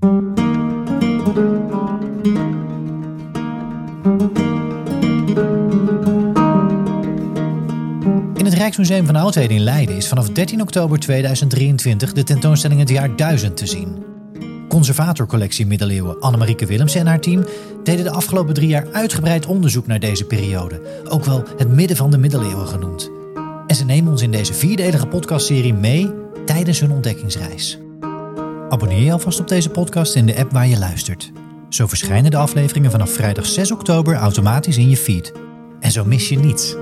In het Rijksmuseum van Oudheden in Leiden is vanaf 13 oktober 2023 de tentoonstelling Het Jaar 1000 te zien. Conservatorcollectie Middeleeuwen Annemarieke Willemsen en haar team deden de afgelopen drie jaar uitgebreid onderzoek naar deze periode, ook wel het midden van de middeleeuwen genoemd. En ze nemen ons in deze vierdelige podcastserie mee tijdens hun ontdekkingsreis. Abonneer je alvast op deze podcast in de app waar je luistert. Zo verschijnen de afleveringen vanaf vrijdag 6 oktober automatisch in je feed. En zo mis je niets.